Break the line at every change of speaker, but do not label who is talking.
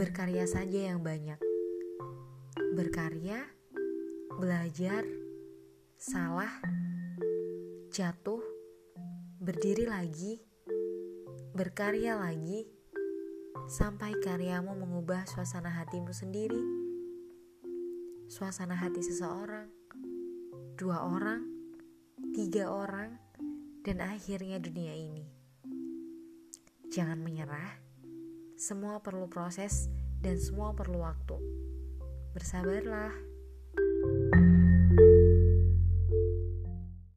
berkarya saja yang banyak. Berkarya, belajar, salah, jatuh, berdiri lagi, berkarya lagi, sampai karyamu mengubah suasana hatimu sendiri, suasana hati seseorang, dua orang, tiga orang, dan akhirnya dunia ini. Jangan menyerah, semua perlu proses dan semua perlu waktu. Bersabarlah.